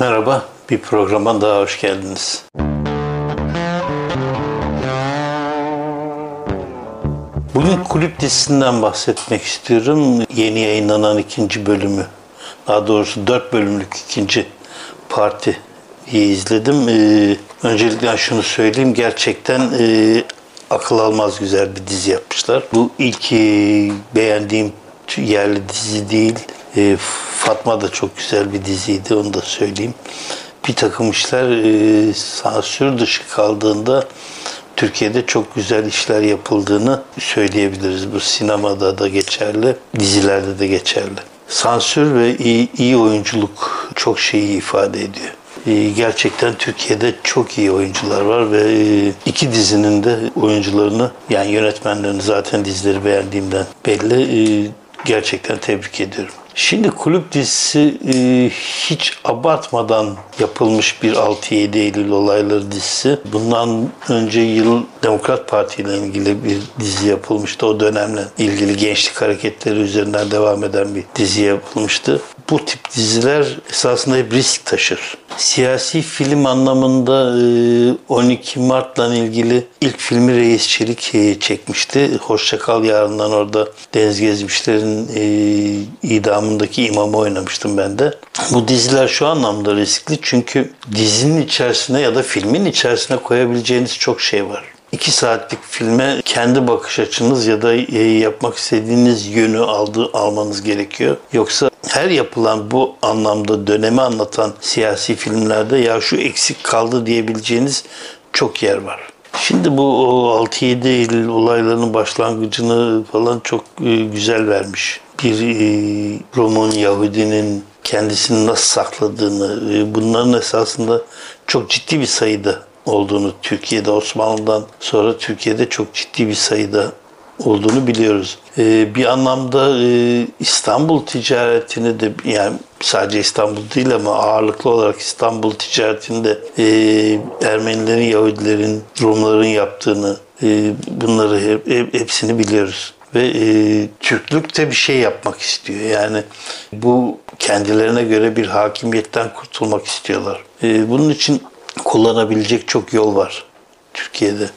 Merhaba, bir programa daha hoş geldiniz. Bugün kulüp dizisinden bahsetmek istiyorum. Yeni yayınlanan ikinci bölümü, daha doğrusu dört bölümlük ikinci parti izledim. Ee, öncelikle şunu söyleyeyim, gerçekten e, akıl almaz güzel bir dizi yapmışlar. Bu ilk e, beğendiğim yerli dizi değil. E, Fatma da çok güzel bir diziydi, onu da söyleyeyim. Bir takım işler e, sansür dışı kaldığında Türkiye'de çok güzel işler yapıldığını söyleyebiliriz. Bu sinemada da geçerli, dizilerde de geçerli. Sansür ve iyi, iyi oyunculuk çok şeyi ifade ediyor. Ee, gerçekten Türkiye'de çok iyi oyuncular var ve e, iki dizinin de oyuncularını yani yönetmenlerini zaten dizileri beğendiğimden belli e, gerçekten tebrik ediyorum. Şimdi kulüp dizisi e, hiç abartmadan yapılmış bir 6-7 Eylül olayları dizisi. Bundan önce yıl Demokrat Parti ile ilgili bir dizi yapılmıştı. O dönemle ilgili gençlik hareketleri üzerinden devam eden bir dizi yapılmıştı. Bu tip diziler esasında hep risk taşır. Siyasi film anlamında 12 Mart'la ilgili ilk filmi Reis Çelik çekmişti. Hoşçakal Yarından orada Deniz Gezmişler'in idamındaki imamı oynamıştım ben de. Bu diziler şu anlamda riskli çünkü dizinin içerisine ya da filmin içerisine koyabileceğiniz çok şey var. 2 saatlik filme kendi bakış açınız ya da yapmak istediğiniz yönü aldı, almanız gerekiyor. Yoksa her yapılan bu anlamda dönemi anlatan siyasi filmlerde ya şu eksik kaldı diyebileceğiniz çok yer var. Şimdi bu 6-7 Eylül olaylarının başlangıcını falan çok güzel vermiş. Bir Roman Yahudinin kendisini nasıl sakladığını, bunların esasında çok ciddi bir sayıda olduğunu Türkiye'de Osmanlı'dan sonra Türkiye'de çok ciddi bir sayıda olduğunu biliyoruz. Ee, bir anlamda e, İstanbul ticaretini de yani sadece İstanbul değil ama ağırlıklı olarak İstanbul ticaretinde e, Ermenilerin, Yahudilerin, Rumların yaptığını e, bunları hep, hep, hepsini biliyoruz ve e, Türklük de bir şey yapmak istiyor. Yani bu kendilerine göre bir hakimiyetten kurtulmak istiyorlar. E, bunun için kullanabilecek çok yol var Türkiye'de.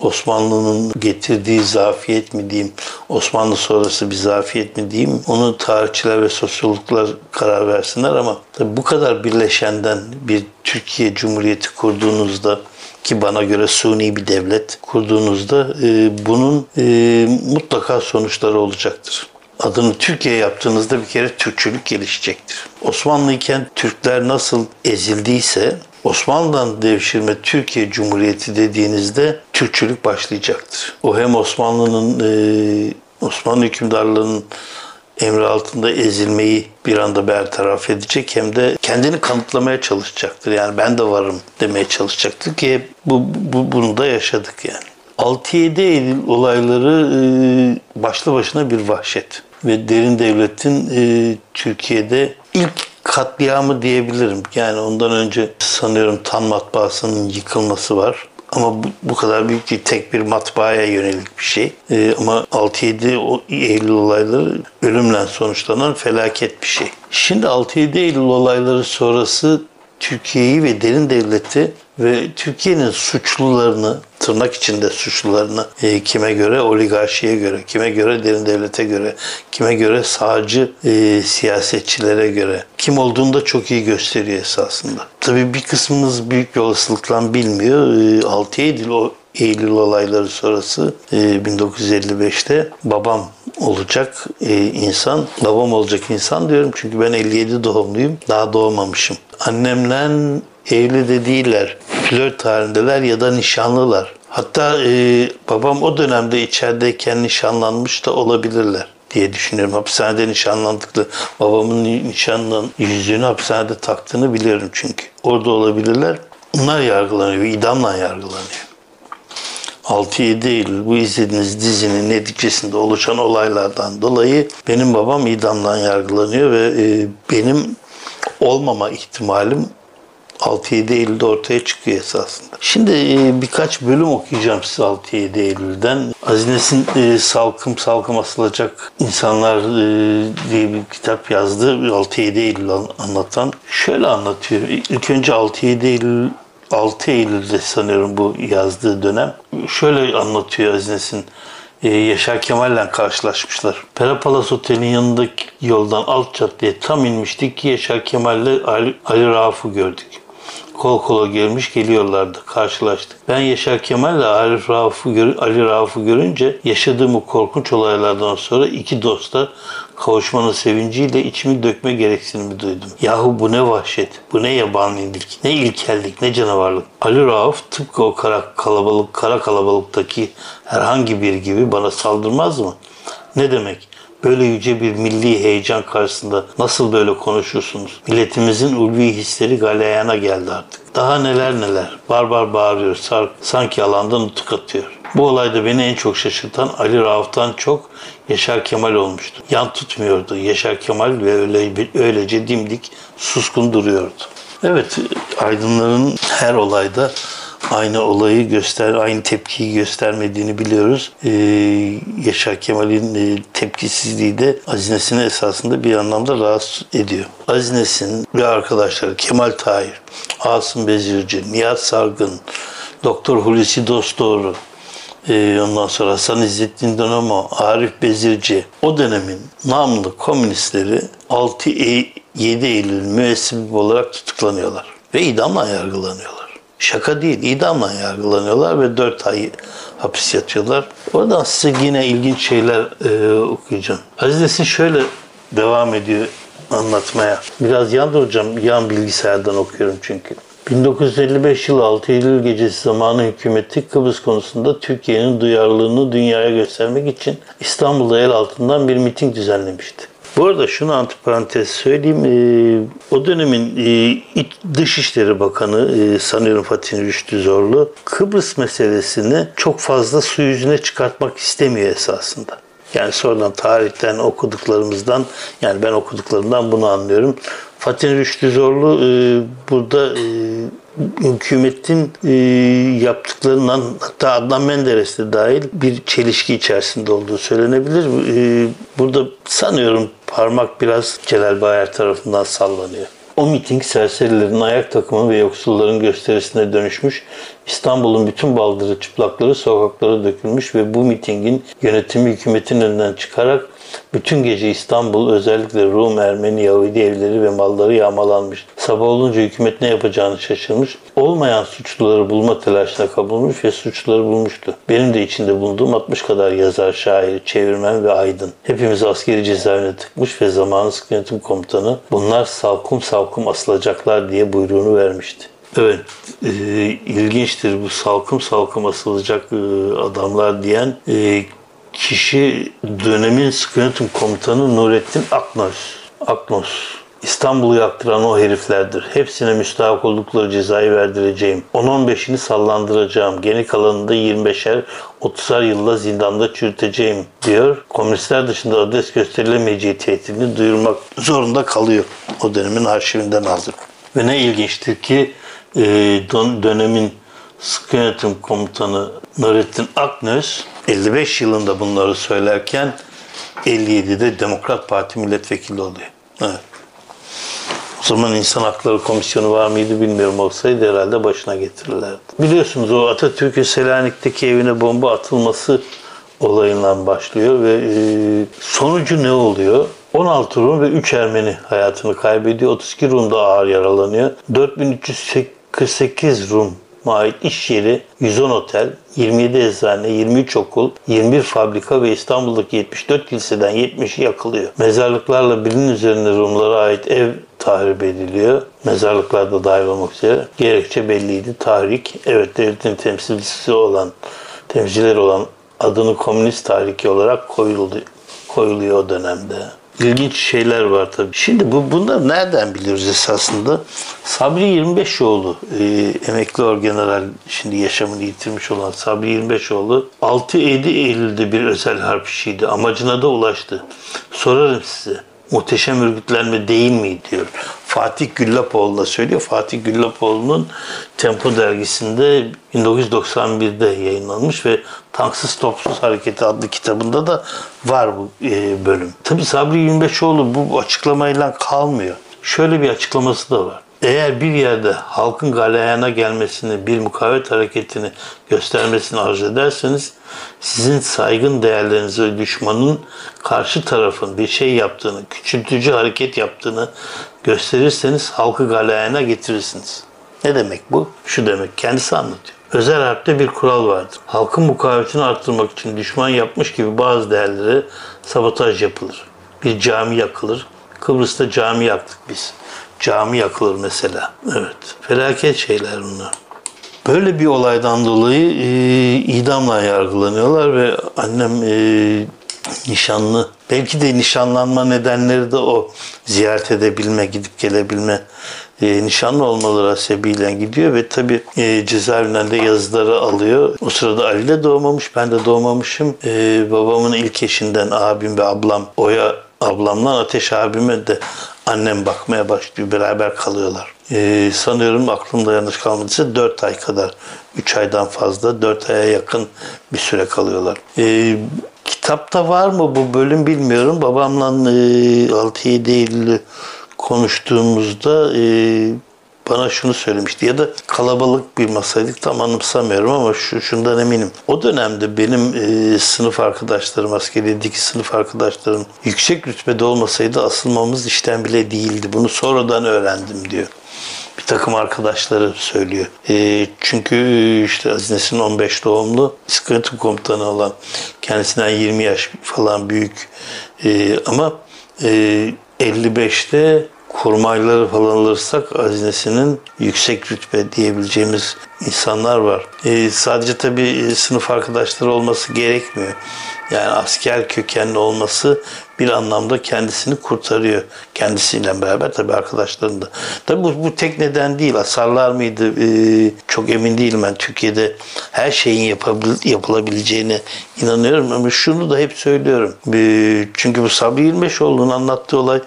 Osmanlı'nın getirdiği zafiyet mi diyeyim, Osmanlı sonrası bir zafiyet mi diyeyim, onu tarihçiler ve sosyologlar karar versinler ama tabii bu kadar birleşenden bir Türkiye Cumhuriyeti kurduğunuzda ki bana göre suni bir devlet kurduğunuzda e, bunun e, mutlaka sonuçları olacaktır adını Türkiye yaptığınızda bir kere Türkçülük gelişecektir. Osmanlı iken Türkler nasıl ezildiyse Osmanlı'dan devşirme Türkiye Cumhuriyeti dediğinizde Türkçülük başlayacaktır. O hem Osmanlı'nın e, Osmanlı hükümdarlığının emri altında ezilmeyi bir anda bertaraf edecek hem de kendini kanıtlamaya çalışacaktır. Yani ben de varım demeye çalışacaktır ki bu, bu bunu da yaşadık yani. 6-7 Eylül olayları e, başlı başına bir vahşet ve derin devletin e, Türkiye'de ilk katliamı diyebilirim. Yani ondan önce sanıyorum Tan matbaasının yıkılması var. Ama bu, bu kadar büyük değil. Tek bir matbaaya yönelik bir şey. Ee, ama 6-7 Eylül olayları ölümle sonuçlanan felaket bir şey. Şimdi 6-7 Eylül olayları sonrası Türkiye'yi ve derin devleti ve Türkiye'nin suçlularını tırnak içinde suçlularını e, kime göre oligarşiye göre, kime göre derin devlete göre, kime göre sağcı e, siyasetçilere göre kim olduğunu da çok iyi gösteriyor esasında. Tabii bir kısmımız büyük bir olasılıkla bilmiyor. E, 6 Eylül o Eylül olayları sonrası e, 1955'te babam olacak e, insan, babam olacak insan diyorum çünkü ben 57 doğumluyum. Daha doğmamışım. Annemle evli de değiller. Flört halindeler ya da nişanlılar. Hatta e, babam o dönemde içerideyken nişanlanmış da olabilirler diye düşünüyorum. Hapishanede nişanlandıklı babamın nişanlan yüzüğünü hapishanede taktığını biliyorum çünkü. Orada olabilirler. Bunlar yargılanıyor, idamla yargılanıyor. 6-7 Eylül bu izlediğiniz dizinin neticesinde oluşan olaylardan dolayı benim babam idamdan yargılanıyor ve e, benim olmama ihtimalim 6-7 Eylül'de ortaya çıkıyor esasında. Şimdi e, birkaç bölüm okuyacağım size 6-7 Eylül'den. Azines'in e, Salkım Salkım Asılacak İnsanlar e, diye bir kitap yazdı. 6-7 Eylül anlatan. Şöyle anlatıyor. İlk önce 6-7 Eylül 6 Eylül'de sanıyorum bu yazdığı dönem. Şöyle anlatıyor Azines'in e, Yaşar Kemal'le karşılaşmışlar. Pera Palas Otel'in yanındaki yoldan alt caddeye tam inmiştik ki Yaşar Kemal'le Ali, Ali Rauf'u gördük. Kol kola gelmiş geliyorlardı. Karşılaştık. Ben Yaşar Kemal'le Ali Rauf'u Ali Rauf'u görünce yaşadığım o korkunç olaylardan sonra iki dosta kavuşmanın sevinciyle içimi dökme gereksinimi duydum. Yahu bu ne vahşet, bu ne yabanilik, ne ilkellik, ne canavarlık. Ali Rauf tıpkı o kara kalabalık, kara kalabalıktaki herhangi bir gibi bana saldırmaz mı? Ne demek? Böyle yüce bir milli heyecan karşısında nasıl böyle konuşursunuz? Milletimizin ulvi hisleri galeyana geldi artık. Daha neler neler. Barbar bağırıyor. Sanki alandan nutuk atıyor. Bu olayda beni en çok şaşırtan Ali Rauf'tan çok Yaşar Kemal olmuştu. Yan tutmuyordu Yaşar Kemal ve öyle, öylece dimdik suskun duruyordu. Evet, aydınların her olayda aynı olayı göster, aynı tepkiyi göstermediğini biliyoruz. Ee, Yaşar Kemal'in e, tepkisizliği de Azines'ini esasında bir anlamda rahatsız ediyor. Azines'in ve arkadaşları Kemal Tahir, Asım Bezirci, Nihat Sargın, Doktor Hulusi Dostoğru, ee, ondan sonra Hasan İzzettin Dönemo, Arif Bezirci o dönemin namlı komünistleri 6-7 Eylül müessebip olarak tutuklanıyorlar ve idamla yargılanıyorlar. Şaka değil, idamla yargılanıyorlar ve 4 ay hapis yatıyorlar. Oradan size yine ilginç şeyler e, okuyacağım. Aziz Nesin şöyle devam ediyor anlatmaya. Biraz yan duracağım, yan bilgisayardan okuyorum çünkü. 1955 yılı 6 Eylül gecesi zamanı hükümeti Kıbrıs konusunda Türkiye'nin duyarlılığını dünyaya göstermek için İstanbul'da el altından bir miting düzenlemişti. Bu arada şunu antiparantez söyleyeyim. E, o dönemin e, Dışişleri Bakanı e, sanıyorum Fatih Rüştü Zorlu Kıbrıs meselesini çok fazla su yüzüne çıkartmak istemiyor esasında. Yani sonradan tarihten okuduklarımızdan yani ben okuduklarımdan bunu anlıyorum. Fatih Rüştü Zorlu e, burada hükümetin e, yaptıklarından hatta Adnan Menderes de dahil bir çelişki içerisinde olduğu söylenebilir. E, burada sanıyorum parmak biraz Celal Bayar tarafından sallanıyor. O miting serserilerin ayak takımı ve yoksulların gösterisine dönüşmüş. İstanbul'un bütün baldırı çıplakları sokaklara dökülmüş ve bu mitingin yönetimi hükümetin önünden çıkarak bütün gece İstanbul özellikle Rum, Ermeni, Yahudi evleri ve malları yağmalanmış. Sabah olunca hükümet ne yapacağını şaşırmış. Olmayan suçluları bulma telaşına kapılmış ve suçluları bulmuştu. Benim de içinde bulunduğum 60 kadar yazar, şair, çevirmen ve aydın. Hepimiz askeri cezaevine tıkmış ve zamanı sık komutanı bunlar salkum salkum asılacaklar diye buyruğunu vermişti. Evet, e, ilginçtir bu salkım salkım asılacak e, adamlar diyen e, kişi dönemin yönetim komutanı Nurettin Aknos. Aknos. İstanbul'u yaktıran o heriflerdir. Hepsine müstahak oldukları cezayı verdireceğim. 10-15'ini sallandıracağım. Geni kalanını da 25'er 30'ar yılla zindanda çürüteceğim diyor. Komünistler dışında adres gösterilemeyeceği tehdidini duyurmak zorunda kalıyor. O dönemin arşivinden aldık. Ve ne ilginçtir ki e, dönemin sıkı yönetim komutanı Nurettin Aknöz 55 yılında bunları söylerken 57'de Demokrat Parti milletvekili oluyor. Evet. O zaman İnsan Hakları Komisyonu var mıydı bilmiyorum olsaydı herhalde başına getirirlerdi. Biliyorsunuz o Atatürk'ün Selanik'teki evine bomba atılması olayından başlıyor ve e, sonucu ne oluyor? 16 Rum ve 3 Ermeni hayatını kaybediyor. 32 Rum da ağır yaralanıyor. 4348 Rum ait iş yeri 110 otel, 27 eczane, 23 okul, 21 fabrika ve İstanbul'daki 74 kiliseden 70'i yakılıyor. Mezarlıklarla birinin üzerinde Rumlara ait ev tahrip ediliyor. Mezarlıklarda dahil olmak üzere. Gerekçe belliydi. Tahrik, evet devletin temsilcisi olan, temsilcileri olan adını komünist tahriki olarak koyuldu, koyuluyor o dönemde ilginç şeyler var tabii. Şimdi bu bunlar nereden biliyoruz esasında? Sabri 25oğlu e, emekli orgeneral şimdi yaşamını yitirmiş olan Sabri 25oğlu 6-7 Eylül'de bir özel harp işiydi. Amacına da ulaştı. Sorarım size. Muhteşem örgütlenme değil mi diyor. Fatih Güllapoğlu da söylüyor. Fatih Güllapoğlu'nun Tempo dergisinde 1991'de yayınlanmış ve Tanksız Topsuz Hareketi adlı kitabında da var bu e, bölüm. Tabi Sabri Yünbeşoğlu bu açıklamayla kalmıyor. Şöyle bir açıklaması da var. Eğer bir yerde halkın galeyana gelmesini, bir mukavemet hareketini göstermesini arzu ederseniz sizin saygın değerlerinize düşmanın karşı tarafın bir şey yaptığını, küçültücü hareket yaptığını gösterirseniz halkı galeyana getirirsiniz. Ne demek bu? Şu demek, kendisi anlatıyor. Özel harpte bir kural vardır. Halkın mukavemetini arttırmak için düşman yapmış gibi bazı değerlere sabotaj yapılır. Bir cami yakılır. Kıbrıs'ta cami yaktık biz. Cami yakılır mesela. Evet. Felaket şeyler bunlar. Böyle bir olaydan dolayı e, idamla yargılanıyorlar ve annem e, nişanlı. Belki de nişanlanma nedenleri de o. Ziyaret edebilme, gidip gelebilme. E, nişanlı olmaları hasebiyle gidiyor ve tabi e, cezaevinden de yazıları alıyor. O sırada Ali de doğmamış, ben de doğmamışım. E, babamın ilk eşinden abim ve ablam Oya ablamla Ateş abime de annem bakmaya başlıyor. Beraber kalıyorlar. Ee, sanıyorum aklımda yanlış kalmadıysa 4 ay kadar. 3 aydan fazla 4 aya yakın bir süre kalıyorlar. Ee, kitapta var mı bu bölüm bilmiyorum. Babamla e, 6-7 Eylül'ü konuştuğumuzda e, bana şunu söylemişti ya da kalabalık bir masaydık tam anımsamıyorum ama şu şundan eminim. O dönemde benim e, sınıf arkadaşlarım, askeriyedeki sınıf arkadaşlarım yüksek rütbede olmasaydı asılmamız işten bile değildi. Bunu sonradan öğrendim diyor. Bir takım arkadaşları söylüyor. E, çünkü işte Aziz Nesin 15 doğumlu sıkıntı komutanı olan kendisinden 20 yaş falan büyük e, ama e, 55'te kurmayları falan alırsak Azinesinin yüksek rütbe diyebileceğimiz insanlar var. E, sadece tabii sınıf arkadaşları olması gerekmiyor. Yani asker kökenli olması bir anlamda kendisini kurtarıyor. Kendisiyle beraber tabii arkadaşlarını da. Tabii bu, bu tek neden değil. Asarlar mıydı? Ee, çok emin değilim ben. Türkiye'de her şeyin yapabil, yapılabileceğine inanıyorum. Ama şunu da hep söylüyorum. Ee, çünkü bu Sabri İlmeşoğlu'nun anlattığı olay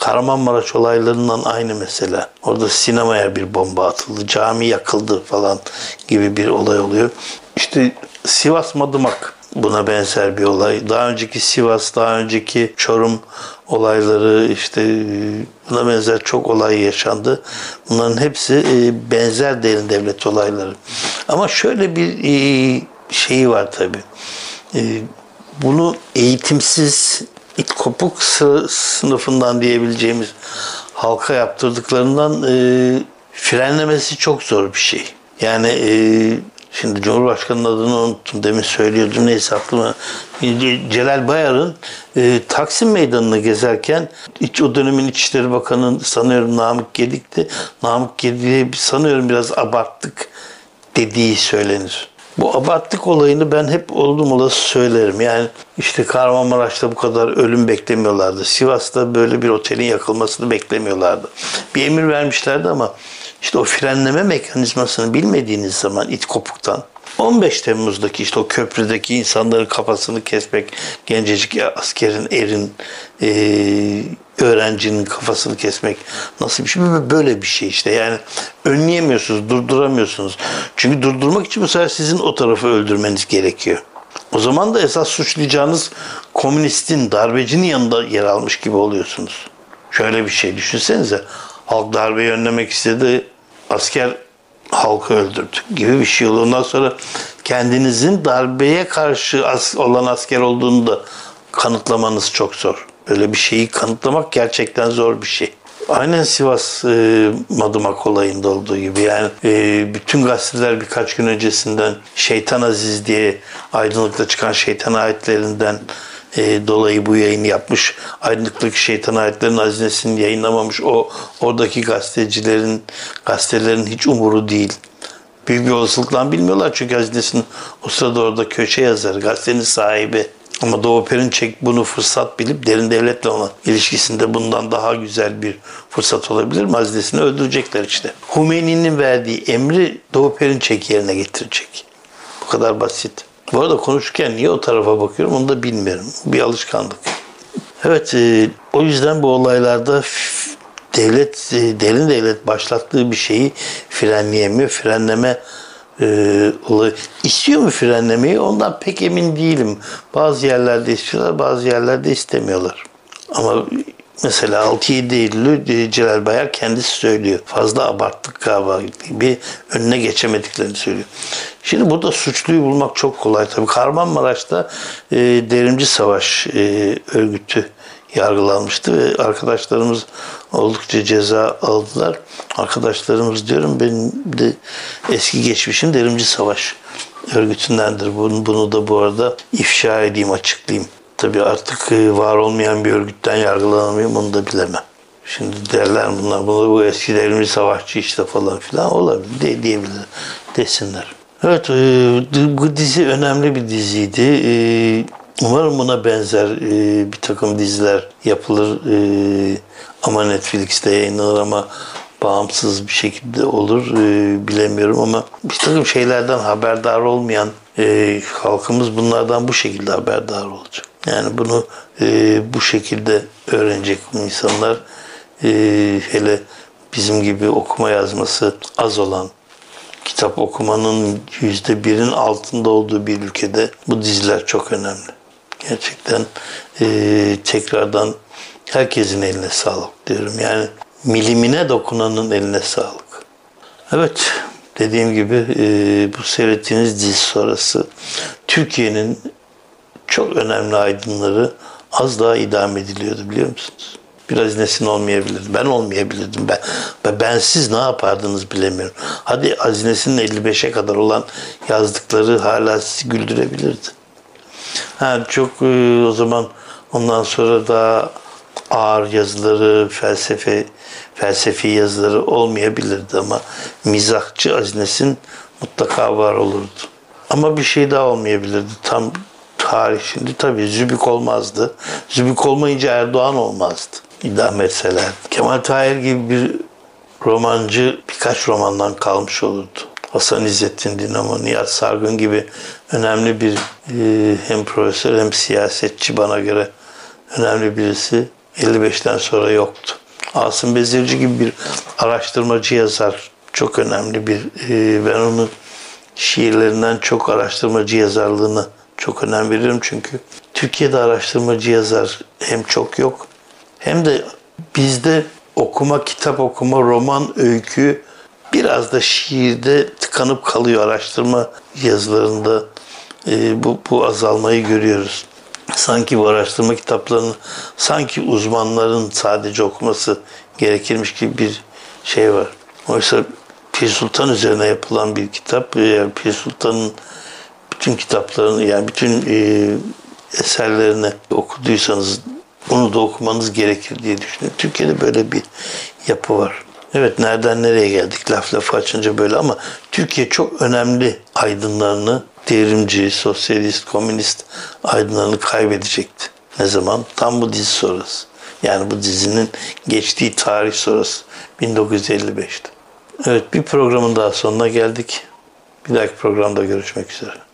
Kahramanmaraş olaylarından aynı mesela. Orada sinemaya bir bomba atıldı, cami yakıldı falan gibi bir olay oluyor. İşte Sivas Madımak buna benzer bir olay. Daha önceki Sivas, daha önceki Çorum olayları işte buna benzer çok olay yaşandı. Bunların hepsi e, benzer derin devlet olayları. Ama şöyle bir e, şeyi var tabii. E, bunu eğitimsiz it kopuk sınıfından diyebileceğimiz halka yaptırdıklarından frenlemesi çok zor bir şey. Yani Şimdi Cumhurbaşkanı'nın adını unuttum. Demin söylüyordum. Neyse aklıma. Celal Bayar'ın e, Taksim Meydanı'nı gezerken iç, o dönemin İçişleri Bakanı sanıyorum Namık Gedik'ti. Namık Gedik'i sanıyorum biraz abarttık dediği söylenir. Bu abarttık olayını ben hep oldum olası söylerim. Yani işte Kahramanmaraş'ta bu kadar ölüm beklemiyorlardı. Sivas'ta böyle bir otelin yakılmasını beklemiyorlardı. Bir emir vermişlerdi ama işte o frenleme mekanizmasını bilmediğiniz zaman it kopuktan 15 Temmuz'daki işte o köprüdeki insanların kafasını kesmek, gencecik askerin, erin, e, öğrencinin kafasını kesmek nasıl bir şey? Böyle bir şey işte. Yani önleyemiyorsunuz, durduramıyorsunuz. Çünkü durdurmak için bu sizin o tarafı öldürmeniz gerekiyor. O zaman da esas suçlayacağınız komünistin, darbecinin yanında yer almış gibi oluyorsunuz. Şöyle bir şey düşünsenize. Halk darbeyi önlemek istedi asker halkı öldürdü gibi bir şey oluyor. Ondan sonra kendinizin darbeye karşı olan asker olduğunu da kanıtlamanız çok zor. Böyle bir şeyi kanıtlamak gerçekten zor bir şey. Aynen Sivas e, Madımak olayında olduğu gibi yani e, bütün gazeteler birkaç gün öncesinden Şeytan Aziz diye aydınlıkta çıkan şeytan ayetlerinden e, dolayı bu yayını yapmış. Aydınlıktaki şeytan ayetlerin hazinesini yayınlamamış. O oradaki gazetecilerin, gazetelerin hiç umuru değil. Büyük bir olasılıkla bilmiyorlar çünkü hazinesinin o sırada orada köşe yazarı, gazetenin sahibi. Ama Doğu Perinçek bunu fırsat bilip derin devletle olan ilişkisinde bundan daha güzel bir fırsat olabilir mi? Hazinesini öldürecekler işte. Hümeyni'nin verdiği emri Doğu Perinçek yerine getirecek. Bu kadar basit. Bu arada konuşurken niye o tarafa bakıyorum onu da bilmiyorum. Bir alışkanlık. Evet, e, o yüzden bu olaylarda devlet, e, derin devlet başlattığı bir şeyi frenleyemiyor. Frenleme e, olayı. İstiyor mu frenlemeyi? Ondan pek emin değilim. Bazı yerlerde istiyorlar, bazı yerlerde istemiyorlar. Ama mesela 6-7 Eylül'ü e, Celal Bayar kendisi söylüyor. Fazla abarttık galiba gibi önüne geçemediklerini söylüyor. Şimdi burada suçluyu bulmak çok kolay. Tabii Kahramanmaraş'ta e, Devrimci Savaş e, örgütü yargılanmıştı ve arkadaşlarımız oldukça ceza aldılar. Arkadaşlarımız diyorum benim de eski geçmişim Devrimci Savaş örgütündendir. Bunu, bunu da bu arada ifşa edeyim, açıklayayım. Tabii artık e, var olmayan bir örgütten yargılanamayayım onu da bilemem. Şimdi derler bunlar, bunlar bu eski devrimci savaşçı işte falan filan olabilir de, diyebilir desinler. Evet e, bu dizi önemli bir diziydi. E, Umarım buna benzer bir takım diziler yapılır ama Netflix'te yayınlanır ama bağımsız bir şekilde olur bilemiyorum ama bir takım şeylerden haberdar olmayan halkımız bunlardan bu şekilde haberdar olacak. Yani bunu e, bu şekilde öğrenecek insanlar e, hele bizim gibi okuma yazması az olan kitap okumanın yüzde birin altında olduğu bir ülkede bu diziler çok önemli. Gerçekten e, tekrardan herkesin eline sağlık diyorum. Yani milimine dokunanın eline sağlık. Evet, dediğim gibi e, bu seyrettiğiniz dizi sonrası Türkiye'nin çok önemli aydınları az daha idam ediliyordu biliyor musunuz? Biraz nesin olmayabilirdi. Ben olmayabilirdim. Ben, ben bensiz ne yapardınız bilemiyorum. Hadi Azines'in 55'e kadar olan yazdıkları hala sizi güldürebilirdi. Ha, çok e, o zaman ondan sonra daha ağır yazıları, felsefe felsefi yazıları olmayabilirdi ama mizahçı Azines'in mutlaka var olurdu. Ama bir şey daha olmayabilirdi. Tam tarih şimdi tabii Zübük olmazdı. Zübük olmayınca Erdoğan olmazdı. İdam etseler. Kemal Tahir gibi bir romancı birkaç romandan kalmış olurdu. Hasan İzzettin Dinamo, Nihat Sargın gibi önemli bir e, hem profesör hem siyasetçi bana göre önemli birisi 55'ten sonra yoktu. Asım Bezirci gibi bir araştırmacı yazar çok önemli bir e, ben onun şiirlerinden çok araştırmacı yazarlığını çok önem veriyorum çünkü Türkiye'de araştırmacı yazar hem çok yok hem de bizde okuma, kitap okuma, roman, öykü biraz da şiirde tıkanıp kalıyor araştırma yazılarında e, bu, bu azalmayı görüyoruz. Sanki bu araştırma kitaplarını sanki uzmanların sadece okuması gerekirmiş gibi bir şey var. Oysa Pir Sultan üzerine yapılan bir kitap. Yani Pir Sultan'ın bütün kitaplarını yani bütün e, eserlerini okuduysanız bunu da okumanız gerekir diye düşünüyorum. Türkiye'de böyle bir yapı var. Evet nereden nereye geldik laf lafı açınca böyle ama Türkiye çok önemli aydınlarını devrimci, sosyalist, komünist aydınlarını kaybedecekti. Ne zaman? Tam bu dizi sonrası. Yani bu dizinin geçtiği tarih sonrası 1955'te. Evet bir programın daha sonuna geldik. Bir dahaki programda görüşmek üzere.